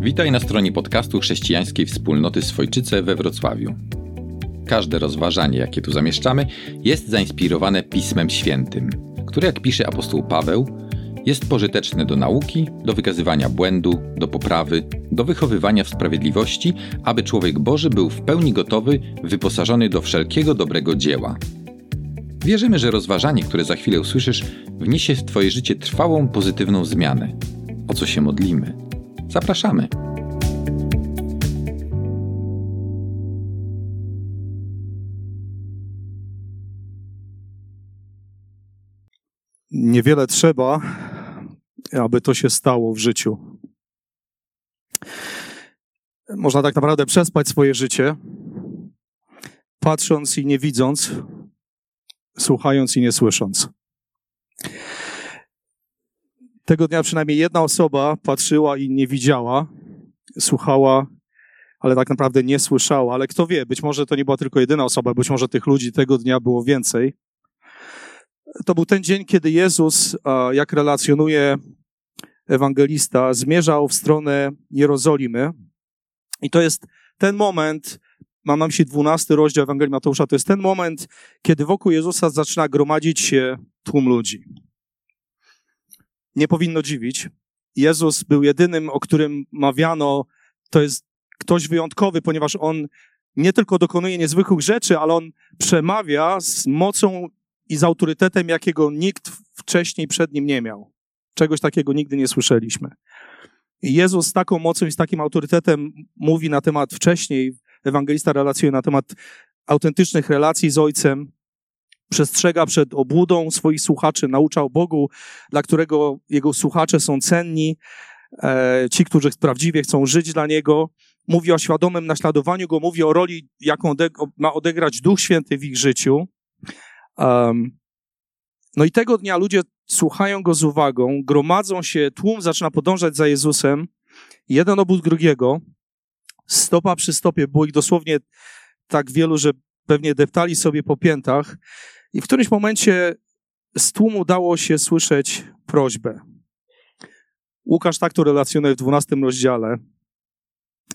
Witaj na stronie podcastu chrześcijańskiej wspólnoty Swojczyce we Wrocławiu. Każde rozważanie, jakie tu zamieszczamy, jest zainspirowane Pismem Świętym, które, jak pisze apostoł Paweł, jest pożyteczne do nauki, do wykazywania błędu, do poprawy, do wychowywania w sprawiedliwości, aby człowiek Boży był w pełni gotowy, wyposażony do wszelkiego dobrego dzieła. Wierzymy, że rozważanie, które za chwilę usłyszysz, wniesie w Twoje życie trwałą, pozytywną zmianę. O co się modlimy? Zapraszamy. Niewiele trzeba, aby to się stało w życiu. Można tak naprawdę przespać swoje życie, patrząc i nie widząc, słuchając i nie słysząc. Tego dnia przynajmniej jedna osoba patrzyła i nie widziała, słuchała, ale tak naprawdę nie słyszała. Ale kto wie, być może to nie była tylko jedyna osoba, być może tych ludzi tego dnia było więcej. To był ten dzień, kiedy Jezus, jak relacjonuje ewangelista, zmierzał w stronę Jerozolimy. I to jest ten moment, mam na myśli 12 rozdział Ewangelii Mateusza, to jest ten moment, kiedy wokół Jezusa zaczyna gromadzić się tłum ludzi. Nie powinno dziwić. Jezus był jedynym, o którym mawiano, to jest ktoś wyjątkowy, ponieważ on nie tylko dokonuje niezwykłych rzeczy, ale on przemawia z mocą i z autorytetem, jakiego nikt wcześniej przed nim nie miał. Czegoś takiego nigdy nie słyszeliśmy. Jezus z taką mocą i z takim autorytetem mówi na temat wcześniej, ewangelista relacjuje na temat autentycznych relacji z Ojcem, przestrzega przed obłudą swoich słuchaczy, naucza o Bogu, dla którego jego słuchacze są cenni, e, ci, którzy prawdziwie chcą żyć dla Niego. Mówi o świadomym naśladowaniu Go, mówi o roli, jaką ma odegrać Duch Święty w ich życiu. No i tego dnia ludzie słuchają Go z uwagą, gromadzą się, tłum zaczyna podążać za Jezusem, jeden obóz drugiego, stopa przy stopie, było ich dosłownie tak wielu, że pewnie deptali sobie po piętach i w którymś momencie z tłumu dało się słyszeć prośbę. Łukasz tak to relacjonuje w 12 rozdziale.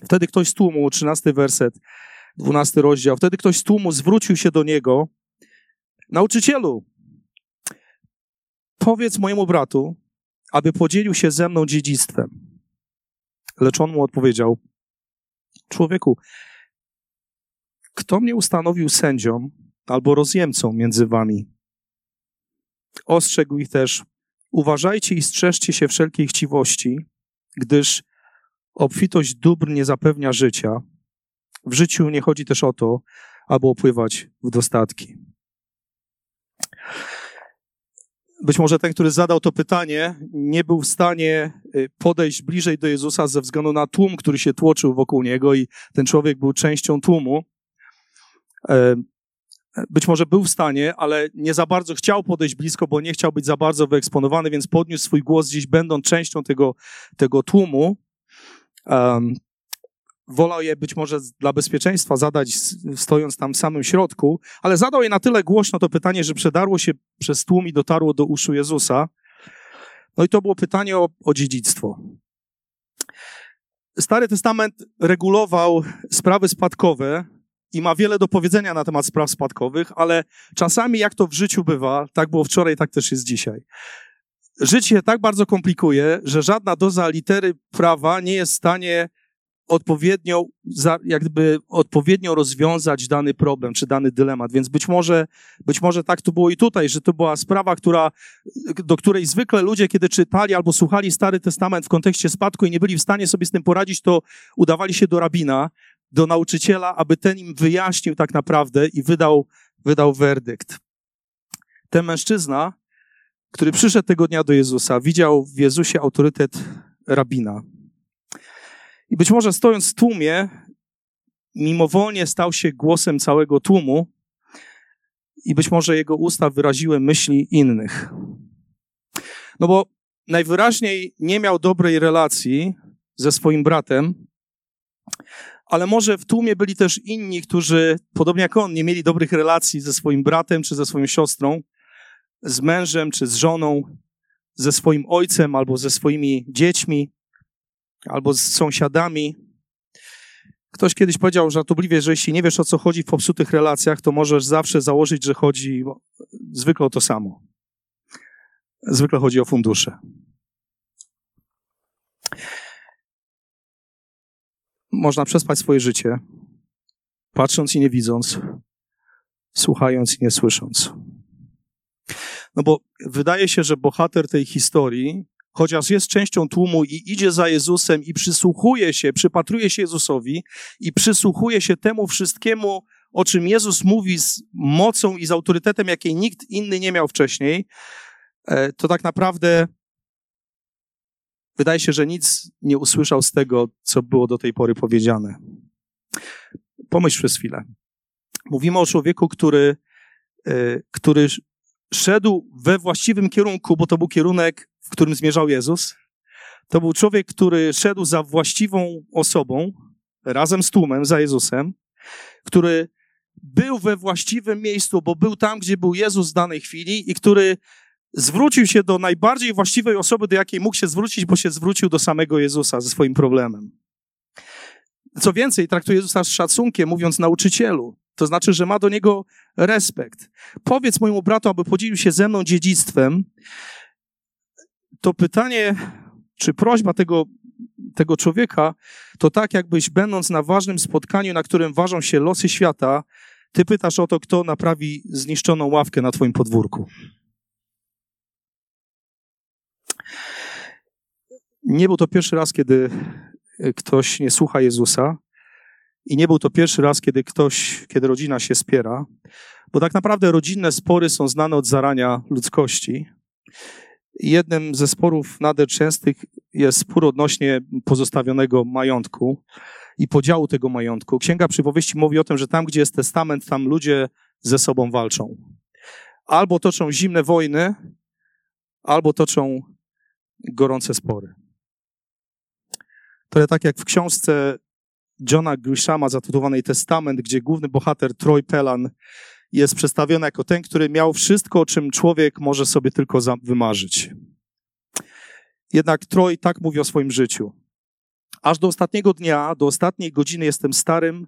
Wtedy ktoś z tłumu, 13 werset, 12 rozdział, wtedy ktoś z tłumu zwrócił się do niego, nauczycielu, powiedz mojemu bratu, aby podzielił się ze mną dziedzictwem. Lecz on mu odpowiedział, człowieku, kto mnie ustanowił sędzią albo rozjemcą między wami? Ostrzegł ich też, uważajcie i strzeżcie się wszelkiej chciwości, gdyż obfitość dóbr nie zapewnia życia. W życiu nie chodzi też o to, aby opływać w dostatki. Być może ten, który zadał to pytanie, nie był w stanie y, podejść bliżej do Jezusa ze względu na tłum, który się tłoczył wokół niego, i ten człowiek był częścią tłumu. Być może był w stanie, ale nie za bardzo chciał podejść blisko, bo nie chciał być za bardzo wyeksponowany, więc podniósł swój głos gdzieś, będąc częścią tego, tego tłumu. Um, wolał je być może dla bezpieczeństwa zadać, stojąc tam w samym środku, ale zadał je na tyle głośno to pytanie, że przedarło się przez tłum i dotarło do uszu Jezusa. No i to było pytanie o, o dziedzictwo. Stary Testament regulował sprawy spadkowe i ma wiele do powiedzenia na temat spraw spadkowych, ale czasami, jak to w życiu bywa, tak było wczoraj, tak też jest dzisiaj. Życie tak bardzo komplikuje, że żadna doza litery prawa nie jest w stanie odpowiednio, jakby odpowiednio rozwiązać dany problem czy dany dylemat. Więc być może, być może tak to było i tutaj, że to była sprawa, która, do której zwykle ludzie, kiedy czytali albo słuchali Stary Testament w kontekście spadku i nie byli w stanie sobie z tym poradzić, to udawali się do rabina, do nauczyciela, aby ten im wyjaśnił tak naprawdę i wydał, wydał werdykt. Ten mężczyzna, który przyszedł tego dnia do Jezusa, widział w Jezusie autorytet rabina. I być może stojąc w tłumie, mimowolnie stał się głosem całego tłumu i być może jego usta wyraziły myśli innych. No bo najwyraźniej nie miał dobrej relacji ze swoim bratem, ale może w tłumie byli też inni, którzy, podobnie jak on, nie mieli dobrych relacji ze swoim bratem czy ze swoją siostrą, z mężem czy z żoną, ze swoim ojcem albo ze swoimi dziećmi. albo z sąsiadami. Ktoś kiedyś powiedział żartobliwie, że jeśli nie wiesz o co chodzi w popsutych relacjach, to możesz zawsze założyć, że chodzi zwykle o to samo. Zwykle chodzi o fundusze. Można przespać swoje życie, patrząc i nie widząc, słuchając i nie słysząc. No bo wydaje się, że bohater tej historii, chociaż jest częścią tłumu i idzie za Jezusem i przysłuchuje się, przypatruje się Jezusowi i przysłuchuje się temu wszystkiemu, o czym Jezus mówi z mocą i z autorytetem, jakiej nikt inny nie miał wcześniej, e, to tak naprawdę wydaje się, że nic nie usłyszał z tego, co było do tej pory powiedziane. Pomyśl przez chwilę. Mówimy o człowieku, który, e, który szedł we właściwym kierunku, bo to był kierunek, w którym zmierzał Jezus. To był człowiek, który szedł za właściwą osobą, razem z tłumem, za Jezusem, który był we właściwym miejscu, bo był tam, gdzie był Jezus w danej chwili i który zwrócił się do najbardziej właściwej osoby, do jakiej mógł się zwrócić, bo się zwrócił do samego Jezusa ze swoim problemem. Co więcej, traktuje Jezusa z szacunkiem, mówiąc nauczycielu. To znaczy, że ma do niego respekt. Powiedz mojemu bratu, aby podzielił się ze mną dziedzictwem. To pytanie, czy prośba tego, tego człowieka, to tak, jakbyś będąc na ważnym spotkaniu, na którym ważą się losy świata, ty pytasz o to, kto naprawi zniszczoną ławkę na twoim podwórku. Nie był to pierwszy raz, kiedy ktoś nie słucha Jezusa. I nie był to pierwszy raz, kiedy ktoś, kiedy rodzina się spiera, bo tak naprawdę rodzinne spory są znane od zarania ludzkości. Jednym ze sporów nader częstych jest spór odnośnie pozostawionego majątku i podziału tego majątku. Księga Przypowieści mówi o tym, że tam, gdzie jest testament, tam ludzie ze sobą walczą. Albo toczą zimne wojny, albo toczą gorące spory. To tak jak w książce Johna Grishama zatytułowanej Testament, gdzie główny bohater Troy Pelan jest przedstawiony jako ten, który miał wszystko, o czym człowiek może sobie tylko wymarzyć. Jednak Troy tak mówi o swoim życiu. Aż do ostatniego dnia, do ostatniej godziny jestem starym,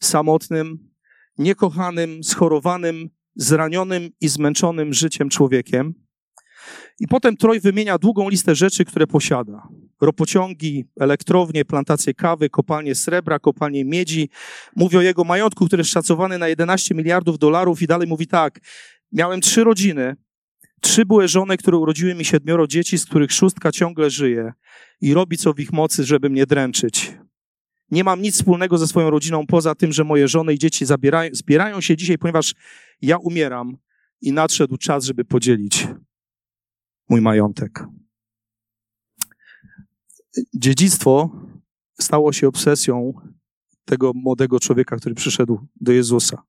samotnym, niekochanym, schorowanym, zranionym i zmęczonym życiem człowiekiem. I potem Troj wymienia długą listę rzeczy, które posiada. Ropociągi, elektrownie, plantacje kawy, kopalnie srebra, kopalnie miedzi. Mówi o jego majątku, który jest szacowany na 11 miliardów dolarów i dalej mówi tak. Miałem trzy rodziny, trzy były żony, które urodziły mi siedmioro dzieci, z których szóstka ciągle żyje i robi co w ich mocy, żeby mnie dręczyć. Nie mam nic wspólnego ze swoją rodziną, poza tym, że moje żony i dzieci zabierają, zbierają się dzisiaj, ponieważ ja umieram i nadszedł czas, żeby podzielić mój majątek. Dziedzictwo stało się obsesją tego młodego człowieka, który przyszedł do Jezusa.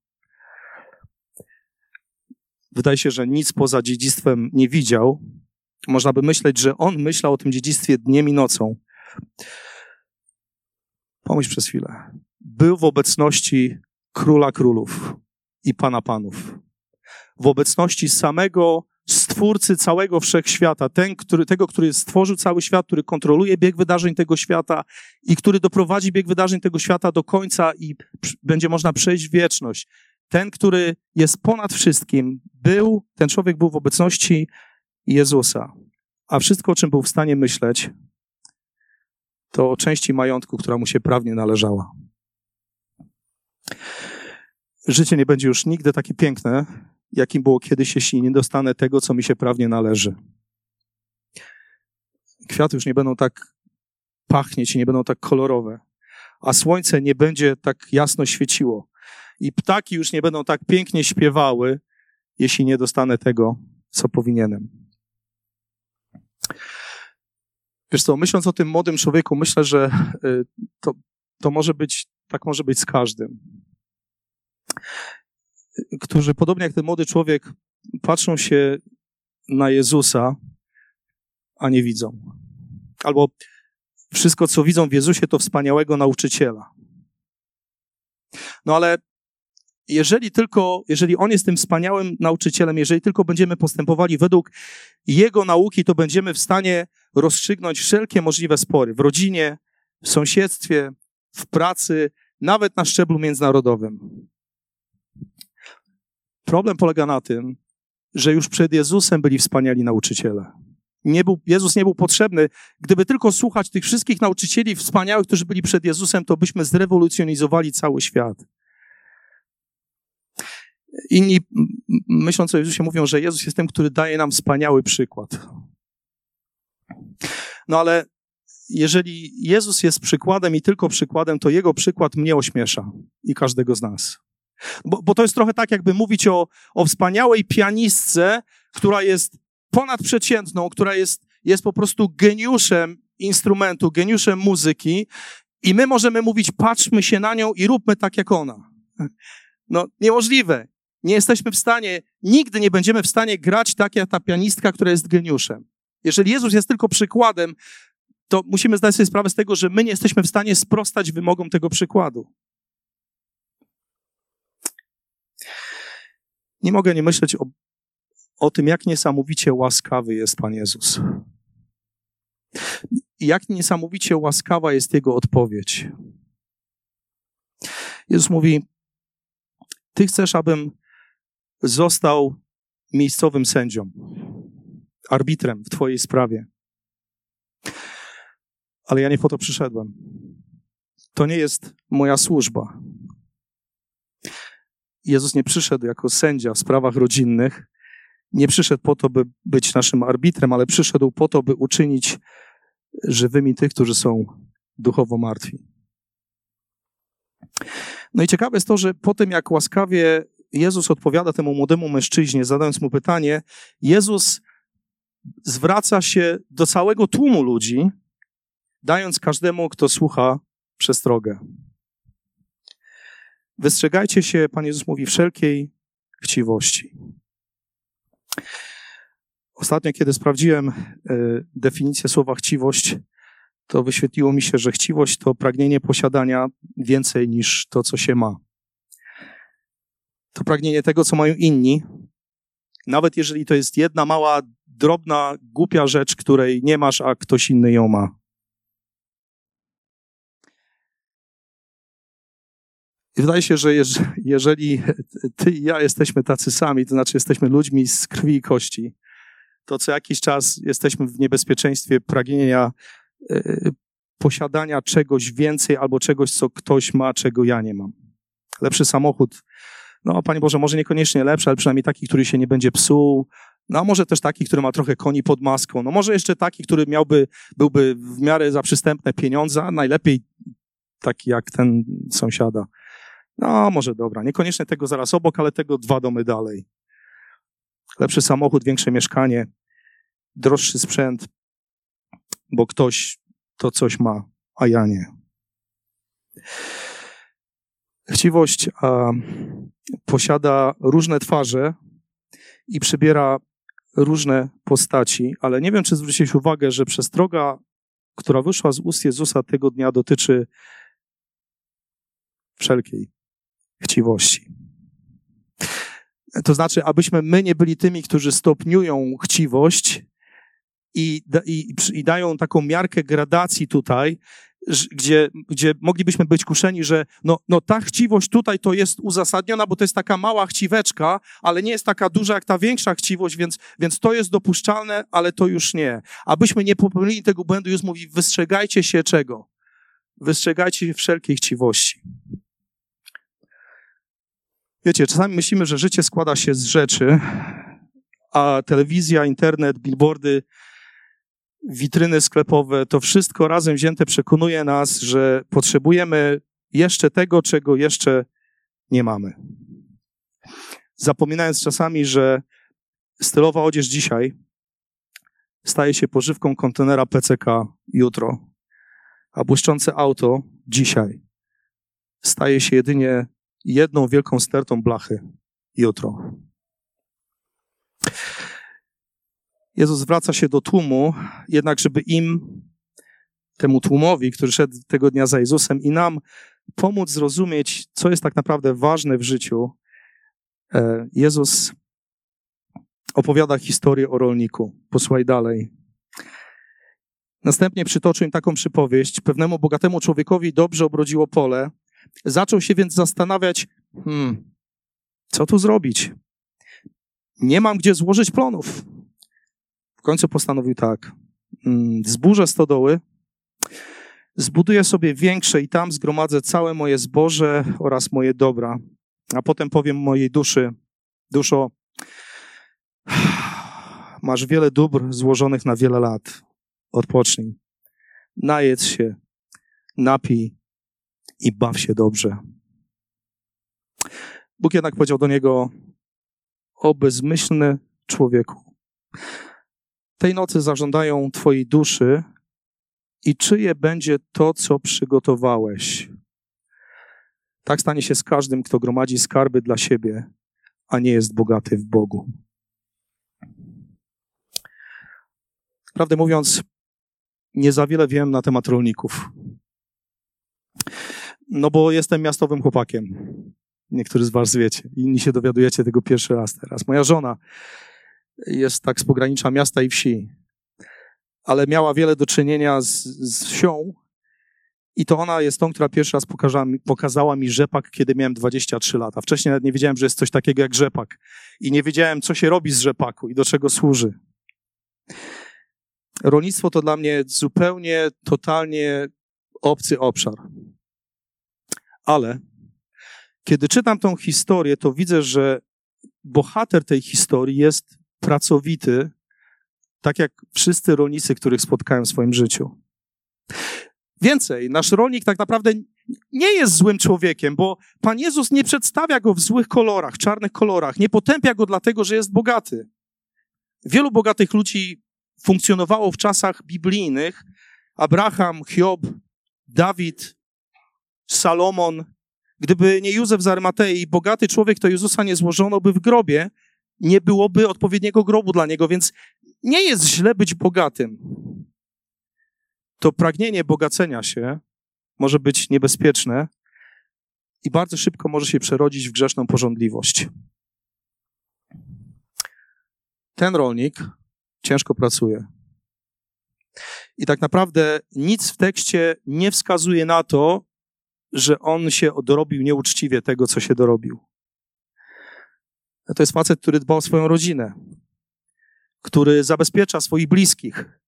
Wydaje się, że nic poza dziedzictwem nie widział. Można by myśleć, że on myślał o tym dziedzictwie dniem i nocą. Pomyśl przez chwilę. Był w obecności króla królów i pana panów. W obecności samego stwórcy całego wszechświata, ten, który, tego, który stworzył cały świat, który kontroluje bieg wydarzeń tego świata i który doprowadzi bieg wydarzeń tego świata do końca i będzie można przejść w wieczność. Ten, który jest ponad wszystkim, był, ten człowiek był w obecności Jezusa. A wszystko, o czym był w stanie myśleć, to o części majątku, która mu się prawnie należała. Życie nie będzie już nigdy takie piękne, jakim było kiedyś, jeśli nie dostanę tego, co mi się prawnie należy. Kwiaty już nie będą tak pachnieć i nie będą tak kolorowe, a słońce nie będzie tak jasno świeciło i ptaki już nie będą tak pięknie śpiewały, jeśli nie dostanę tego, co powinienem. Wiesz co, myśląc o tym młodym człowieku, myślę, że y, to, to może być, tak może być z każdym którzy podobnie jak ten młody człowiek patrzą się na Jezusa, a nie widzą. Albo wszystko, co widzą w Jezusie, to wspaniałego nauczyciela. No ale jeżeli tylko, jeżeli On jest tym wspaniałym nauczycielem, jeżeli tylko będziemy postępowali według Jego nauki, to będziemy w stanie rozstrzygnąć wszelkie możliwe spory w rodzinie, w sąsiedztwie, w pracy, nawet na szczeblu międzynarodowym. Problem polega na tym, że już przed Jezusem byli wspaniali nauczyciele. Nie był, Jezus nie był potrzebny. Gdyby tylko słuchać tych wszystkich nauczycieli wspaniałych, którzy byli przed Jezusem, to byśmy zrewolucjonizowali cały świat. Inni, myśląc o Jezusie, mówią, że Jezus jest tym, który daje nam wspaniały przykład. No ale jeżeli Jezus jest przykładem i tylko przykładem, to jego przykład mnie ośmiesza i każdego z nas. Bo, bo to jest trochę tak, jakby mówić o, o wspaniałej pianistce, która jest ponadprzeciętną, która jest, jest po prostu geniuszem instrumentu, geniuszem muzyki i my możemy mówić, patrzmy się na nią i róbmy tak jak ona. No, niemożliwe. Nie jesteśmy w stanie, nigdy nie będziemy w stanie grać tak jak ta pianistka, która jest geniuszem. Jeżeli Jezus jest tylko przykładem, to musimy zdać sobie sprawę z tego, że my nie jesteśmy w stanie sprostać wymogom tego przykładu. Nie mogę nie myśleć o, o tym, jak niesamowicie łaskawy jest Pan Jezus. Jak niesamowicie łaskawa jest Jego odpowiedź. Jezus mówi: Ty chcesz, abym został miejscowym sędzią, arbitrem w Twojej sprawie. Ale ja nie po to przyszedłem. To nie jest moja służba. Jezus nie przyszedł jako sędzia w sprawach rodzinnych, nie przyszedł po to, by być naszym arbitrem, ale przyszedł po to, by uczynić żywymi tych, którzy są duchowo martwi. No i ciekawe jest to, że po tym, jak łaskawie Jezus odpowiada temu młodemu mężczyźnie, zadając mu pytanie, Jezus zwraca się do całego tłumu ludzi, dając każdemu, kto słucha, przestrogę. Wystrzegajcie się, Pan Jezus mówi, wszelkiej chciwości. Ostatnio, kiedy sprawdziłem e, definicję słowa chciwość, to wyświetliło mi się, że chciwość to pragnienie posiadania więcej niż to, co się ma. To pragnienie tego, co mają inni, nawet jeżeli to jest jedna mała, drobna, głupia rzecz, której nie masz, a ktoś inny ją ma. I wydaje się, że jeżeli ty i ja jesteśmy tacy sami, to znaczy jesteśmy ludźmi z krwi i kości, to co jakiś czas jesteśmy w niebezpieczeństwie pragnienia e, posiadania czegoś więcej albo czegoś, co ktoś ma, czego ja nie mam. Lepszy samochód, no Panie Boże, może niekoniecznie lepszy, ale przynajmniej taki, który się nie będzie psuł, no a może też taki, który ma trochę koni pod maską, no może jeszcze taki, który miałby, byłby w miarę za przystępne pieniądze, a najlepiej taki jak ten sąsiada. No, może dobra. Niekoniecznie tego zaraz obok, ale tego dwa domy dalej. Lepszy samochód, większe mieszkanie, droższy sprzęt, bo ktoś to coś ma, a ja nie. Chciwość a, posiada różne twarze i przybiera różne postaci, ale nie wiem, czy zwróciłeś uwagę, że przestroga, która wyszła z ust Jezusa tego dnia, dotyczy wszelkiej chciwości. To znaczy, abyśmy my nie byli tymi, którzy stopniują chciwość i, i, i dają taką miarkę gradacji tutaj, gdzie, gdzie moglibyśmy być kuszeni, że no, no ta chciwość tutaj to jest uzasadniona, bo to jest taka mała chciweczka, ale nie jest taka duża jak ta większa chciwość, więc, więc to jest dopuszczalne, ale to już nie. Abyśmy nie popełnili tego błędu, już mówi, wystrzegajcie się czego? Wystrzegajcie się wszelkiej chciwości. Wiecie, czasami myślimy, że życie składa się z rzeczy, a telewizja, internet, billboardy, witryny sklepowe, to wszystko razem wzięte przekonuje nas, że potrzebujemy jeszcze tego, czego jeszcze nie mamy. Zapominając czasami, że stylowa odzież dzisiaj staje się pożywką kontenera PCK jutro, a błyszczące auto dzisiaj staje się jedynie jedną wielką stertą blachy jutro. Jezus zwraca się do tłumu, jednak żeby im, temu tłumowi, który szedł tego dnia za Jezusem i nam pomóc zrozumieć, co jest tak naprawdę ważne w życiu, e, Jezus opowiada historię o rolniku. Posłuchaj dalej. Następnie przytoczył im taką przypowieść. Pewnemu bogatemu człowiekowi dobrze obrodziło pole. Zaczął się więc zastanawiać, hmm, co tu zrobić? Nie mam gdzie złożyć plonów. W końcu postanowił tak. Hmm, zburzę stodoły, zbuduję sobie większe i tam zgromadzę całe moje zboże oraz moje dobra. A potem powiem mojej duszy, duszo, masz wiele dóbr złożonych na wiele lat. Odpocznij. Najedz się, napij i baw się dobrze. Bóg jednak powiedział do niego, o bezmyślny człowieku. Tej nocy zażądają twojej duszy i czyje będzie to, co przygotowałeś. Tak stanie się z każdym, kto gromadzi skarby dla siebie, a nie jest bogaty w Bogu. Prawdę mówiąc, nie za wiele wiem na temat rolników. No bo jestem miastowym chłopakiem. Niektórzy z was wiecie. Inni się dowiadujecie tego pierwszy raz teraz. Moja żona jest tak z pogranicza miasta i wsi. Ale miała wiele do czynienia z, z wsią. I to ona jest tą, która pierwszy raz pokazała mi, pokazała mi rzepak, kiedy miałem 23 lata. Wcześniej nawet nie wiedziałem, że jest coś takiego jak rzepak. I nie wiedziałem, co się robi z rzepaku i do czego służy. Rolnictwo to dla mnie zupełnie, totalnie obcy obszar. Ale kiedy czytam tą historię, to widzę, że bohater tej historii jest pracowity, tak jak wszyscy rolnicy, których spotkałem w swoim życiu. Więcej, nasz rolnik tak naprawdę nie jest złym człowiekiem, bo Pan Jezus nie przedstawia go w złych kolorach, czarnych kolorach, nie potępia go dlatego, że jest bogaty. Wielu bogatych ludzi funkcjonowało w czasach biblijnych. Abraham, Hiob, Dawid, Salomon. Gdyby nie Józef z Armatei, bogaty człowiek, to Jezusa nie złożono by w grobie, nie byłoby odpowiedniego grobu dla niego, więc nie jest źle być bogatym. To pragnienie bogacenia się może być niebezpieczne i bardzo szybko może się przerodzić w grzeszną porządliwość. Ten rolnik ciężko pracuje. I tak naprawdę nic w tekście nie wskazuje na to, że on się dorobił nieuczciwie tego, co się dorobił. To jest facet, który dba o swoją rodzinę, który zabezpiecza swoich bliskich.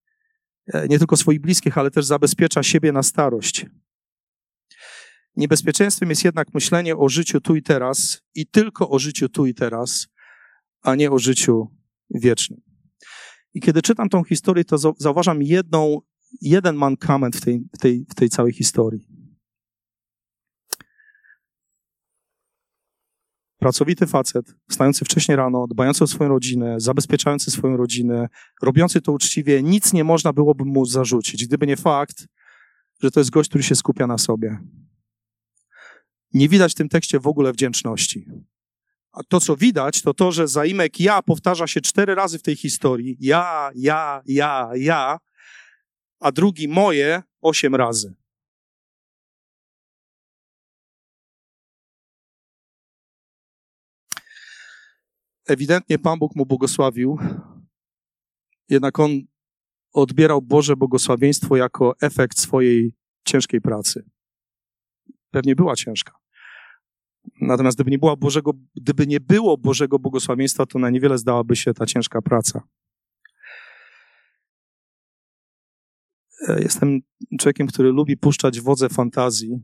E, nie tylko swoich bliskich, ale też zabezpiecza siebie na starość. Niebezpieczeństwem jest jednak myślenie o życiu tu i teraz i tylko o życiu tu i teraz, a nie o życiu wiecznym. I kiedy czytam tą historię, to zauważam jedną, jeden mankament w tej, w tej, w tej całej historii. Pracowity facet, wstający wcześniej rano, dbający o swoją rodzinę, zabezpieczający swoją rodzinę, robiący to uczciwie, nic nie można byłoby mu zarzucić, gdyby nie fakt, że to jest gość, który się skupia na sobie. Nie widać w tym tekście w ogóle wdzięczności. A to, co widać, to to, że zaimek ja powtarza się cztery razy w tej historii. Ja, ja, ja, ja, a drugi moje osiem razy. Ewidentnie Pan Bóg mu błogosławił, jednak on odbierał Boże błogosławieństwo jako efekt swojej ciężkiej pracy. Pewnie była ciężka. Natomiast gdyby nie, było Bożego, gdyby nie było Bożego błogosławieństwa, to na niewiele zdałaby się ta ciężka praca. E, jestem człowiekiem, który lubi puszczać wodze fantazji,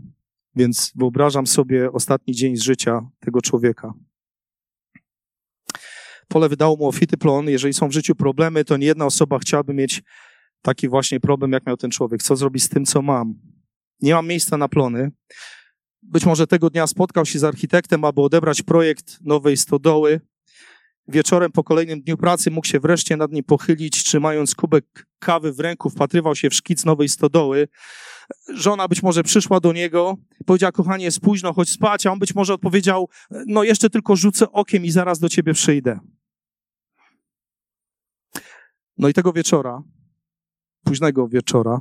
więc wyobrażam sobie ostatni dzień z życia tego człowieka. Pole wydało mu ofity plon. Jeżeli są w życiu problemy, to nie jedna osoba chciałaby mieć taki właśnie problem, jak miał ten człowiek. Co zrobić z tym, co mam? Nie mam miejsca na plony. Być może tego dnia spotkał się z architektem, aby odebrać projekt nowej stodoły. Wieczorem po kolejnym dniu pracy mógł się wreszcie nad nim pochylić, trzymając kubek kawy w ręku, wpatrywał się w szkic nowej stodoły. Żona być może przyszła do niego, powiedziała, kochanie, jest późno, chodź spać, a on być może odpowiedział, no jeszcze tylko rzucę okiem i zaraz do ciebie przyjdę. No i tego wieczora, późnego wieczora,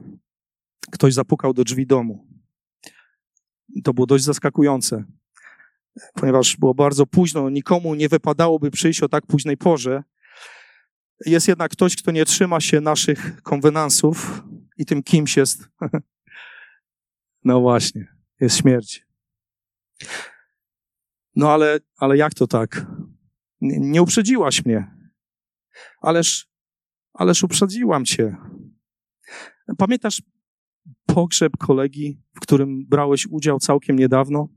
ktoś zapukał do drzwi domu. To było dość zaskakujące, ponieważ było bardzo późno, nikomu nie wypadałoby przyjść o tak późnej porze. Jest jednak ktoś, kto nie trzyma się naszych konwenansów i tym kimś jest. No właśnie, jest śmierć. No ale, ale jak to tak? Nie, nie uprzedziłaś mnie. Ależ, ależ uprzedziłam cię. Pamiętasz pogrzeb kolegi, w którym brałeś udział całkiem niedawno?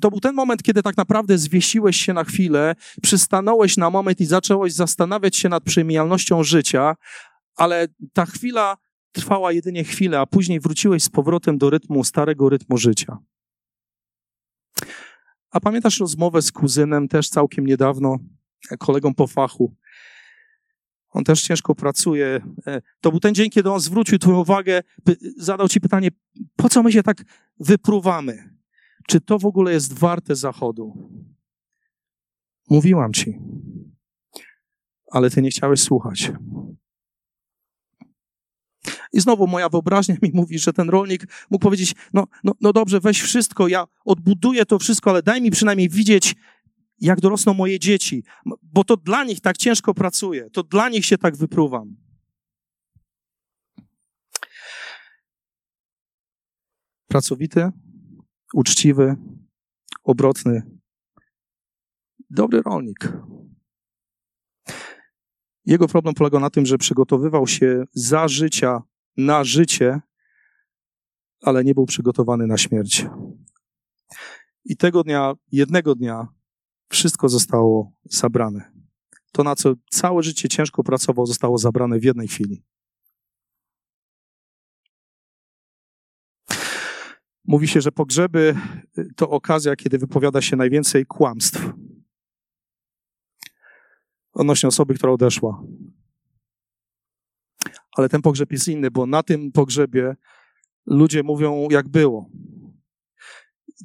To był ten moment, kiedy tak naprawdę zwiesiłeś się na chwilę, przystanąłeś na moment i zacząłeś zastanawiać się nad przemijalnością życia, ale ta chwila trwała jedynie chwilę, a później wróciłeś z powrotem do rytmu, starego rytmu życia. A pamiętasz rozmowę z kuzynem też całkiem niedawno, kolegą po fachu? On też ciężko pracuje. E, to był ten dzień, kiedy on zwrócił Twoją uwagę, zadał Ci pytanie, po co my się tak wypruwamy? Czy to w ogóle jest warte zachodu? Mówiłam Ci, ale Ty nie chciałeś słuchać. I znowu moja wyobraźnia mi mówi, że ten rolnik mógł powiedzieć, no, no, no dobrze, weź wszystko, ja odbuduję to wszystko, ale daj mi przynajmniej widzieć, jak dorosną moje dzieci, bo to dla nich tak ciężko pracuję, to dla nich się tak wypruwam. Pracowity, uczciwy, obrotny, dobry rolnik. Jego problem polegał na tym, że przygotowywał się za życia na życie, ale nie był przygotowany na śmierć. I tego dnia, jednego dnia, wszystko zostało zabrane. To, na co całe życie ciężko pracował, zostało zabrane w jednej chwili. Mówi się, że pogrzeby to okazja, kiedy wypowiada się najwięcej kłamstw odnośnie osoby, która odeszła. Ale ten pogrzeb jest inny, bo na tym pogrzebie ludzie mówią, jak było.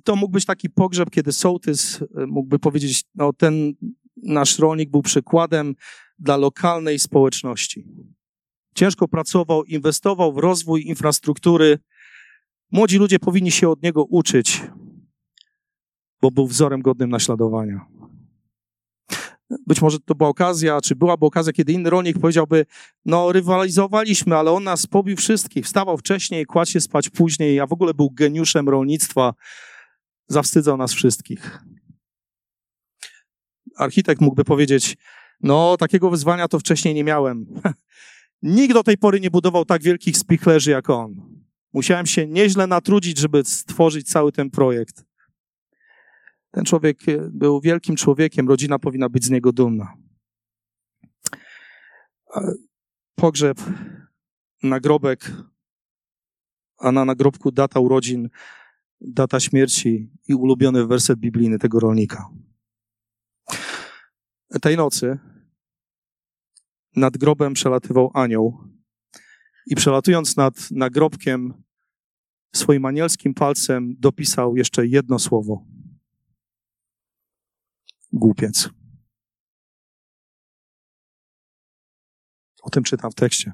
To mógł być taki pogrzeb, kiedy sołtys e, mógłby powiedzieć, no ten nasz rolnik był przykładem dla lokalnej społeczności. Ciężko pracował, inwestował w rozwój infrastruktury. Młodzi ludzie powinni się od niego uczyć, bo był wzorem godnym naśladowania. Być może to była okazja, czy byłaby okazja, kiedy inny rolnik powiedziałby, no rywalizowaliśmy, ale on nas pobił wszystkich, wstawał wcześniej, kładł się spać później, a w ogóle był geniuszem rolnictwa, zawstydzał nas wszystkich. Architekt mógłby powiedzieć, no takiego wyzwania to wcześniej nie miałem. Nikt do tej pory nie budował tak wielkich spichlerzy jak on. Musiałem się nieźle natrudzić, żeby stworzyć cały ten projekt. Ten człowiek e, był wielkim człowiekiem, rodzina powinna być z niego dumna. Pogrzeb, nagrobek, a na nagrobku data urodzin, data śmierci i ulubiony werset biblijny tego rolnika. Tej nocy nad grobem przelatywał anioł i przelatując nad nagrobkiem swoim anielskim palcem dopisał jeszcze jedno słowo – głupiec. O tym czytam w tekście.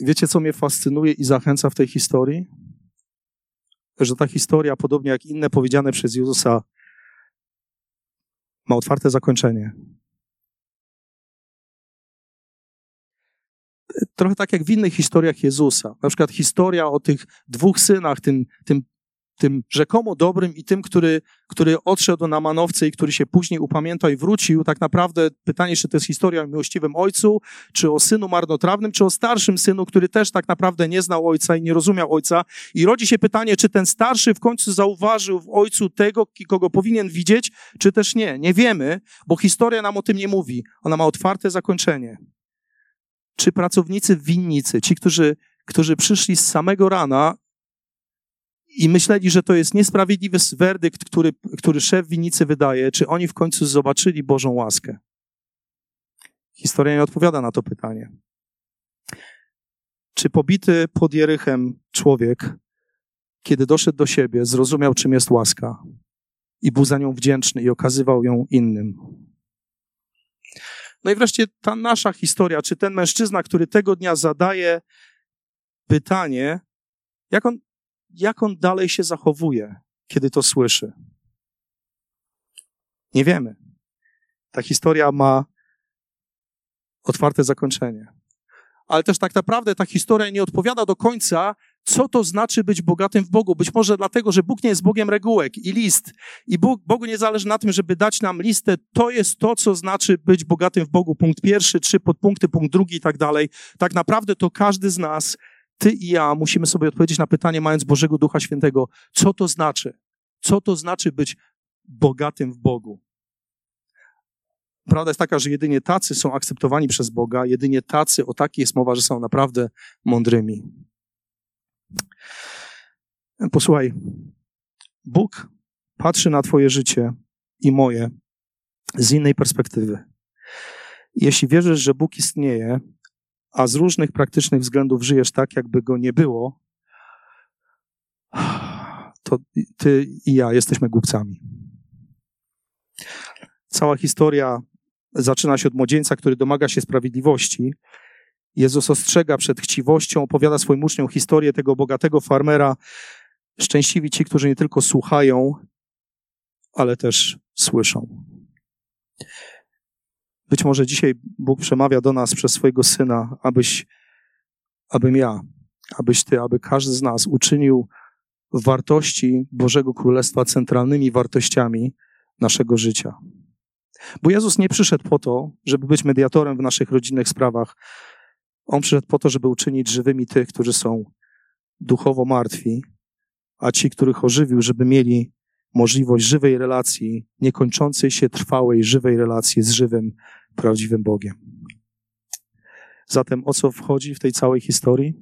Wiecie, co mnie fascynuje i zachęca w tej historii? Że ta historia, podobnie jak inne powiedziane przez Jezusa, ma otwarte zakończenie. trochę tak jak w innych historiach Jezusa. Na przykład historia o tych dwóch synach, tym, tym, tym rzekomo dobrym i tym, który, który odszedł na manowce i który się później upamiętał i wrócił. Tak naprawdę pytanie, czy to jest historia o miłościwym ojcu, czy o synu marnotrawnym, czy o starszym synu, który też tak naprawdę nie znał ojca i nie rozumiał ojca. I rodzi się pytanie, czy ten starszy w końcu zauważył w ojcu tego, kogo powinien widzieć, czy też nie. Nie wiemy, bo historia nam o tym nie mówi. Ona ma otwarte zakończenie czy pracownicy winnicy, ci, którzy, którzy przyszli z samego rana i myśleli, że to jest niesprawiedliwy werdykt, który, który szef winnicy wydaje, czy oni w końcu zobaczyli Bożą łaskę? Historia nie odpowiada na to pytanie. Czy pobity pod Jerychem człowiek, kiedy doszedł do siebie, zrozumiał, czym jest łaska i był za nią wdzięczny i okazywał ją innym? No i wreszcie ta nasza historia, czy ten mężczyzna, który tego dnia zadaje pytanie, jak on, jak on dalej się zachowuje, kiedy to słyszy. Nie wiemy. Ta historia ma otwarte zakończenie. Ale też tak naprawdę ta historia nie odpowiada do końca, co to znaczy być bogatym w Bogu. Być może dlatego, że Bóg nie jest Bogiem regułek i list. I Bóg, Bogu nie zależy na tym, żeby dać nam listę. To jest to, co znaczy być bogatym w Bogu. Punkt pierwszy, trzy podpunkty, punkt drugi i tak dalej. Tak naprawdę to każdy z nas, ty i ja, musimy sobie odpowiedzieć na pytanie, mając Bożego Ducha Świętego, co to znaczy? Co to znaczy być bogatym w Bogu? Prawda jest taka, że jedynie tacy są akceptowani przez Boga, jedynie tacy, o takich jest mowa, że są naprawdę mądrymi. Posłuchaj, Bóg patrzy na Twoje życie i moje z innej perspektywy. Jeśli wierzysz, że Bóg istnieje, a z różnych praktycznych względów żyjesz tak, jakby go nie było, to ty i ja jesteśmy głupcami. Cała historia zaczyna się od młodzieńca, który domaga się sprawiedliwości. Jezus ostrzega przed chciwością, opowiada swoim uczniom historię tego bogatego farmera. Szczęśliwi ci, którzy nie tylko słuchają, ale też słyszą. Być może dzisiaj Bóg przemawia do nas przez swojego Syna, abyś, abym ja, abyś Ty, aby każdy z nas uczynił wartości Bożego Królestwa centralnymi wartościami naszego życia. Bo Jezus nie przyszedł po to, żeby być mediatorem w naszych rodzinnych sprawach. On przyszedł po to, żeby uczynić żywymi tych, którzy są duchowo martwi, a ci, których ożywił, żeby mieli możliwość żywej relacji, niekończącej się trwałej, żywej relacji z żywym, prawdziwym Bogiem. Zatem o co wchodzi w tej całej historii?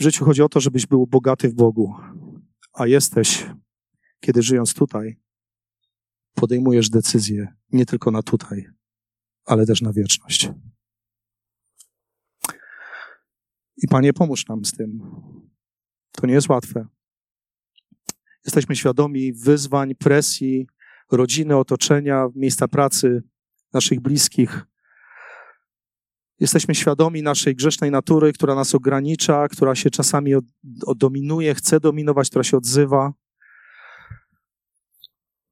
W życiu chodzi o to, żebyś był bogaty w Bogu, a jesteś kiedy żyjąc tutaj, podejmujesz decyzje nie tylko na tutaj, ale też na wieczność. I Panie, pomóż nam z tym. To nie jest łatwe. Jesteśmy świadomi wyzwań, presji, rodziny, otoczenia, miejsca pracy, naszych bliskich. Jesteśmy świadomi naszej grzesznej natury, która nas ogranicza, która się czasami od, od dominuje, chce dominować, która się odzywa.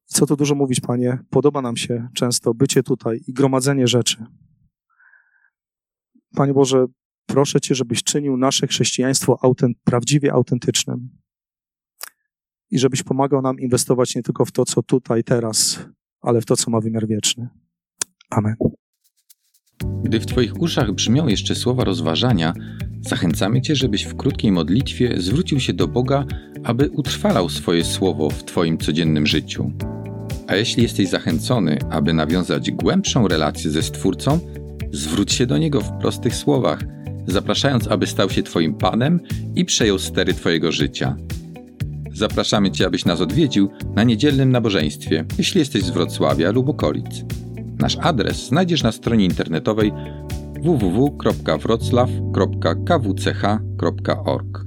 Co tu dużo mówić, Panie? Podoba nam się często bycie tutaj i gromadzenie rzeczy. Panie Boże, proszę Cię, żebyś czynił nasze chrześcijaństwo autent, prawdziwie autentycznym i żebyś pomagał nam inwestować nie tylko w to, co tutaj, teraz, ale w to, co ma wymiar wieczny. Amen. Gdy w Twoich uszach brzmią jeszcze słowa rozważania, zachęcamy Cię, żebyś w krótkiej modlitwie zwrócił się do Boga, aby utrwalał swoje słowo w Twoim codziennym życiu. A jeśli jesteś zachęcony, aby nawiązać głębszą relację ze Stwórcą, zwróć się do Niego w prostych słowach, zapraszając, aby stał się Twoim Panem i przejął stery Twojego życia. Zapraszamy Cię, abyś nas odwiedził na niedzielnym nabożeństwie, jeśli jesteś z Wrocławia lub okolic. Nasz adres znajdziesz na stronie internetowej www.wroclaw.kwch.org.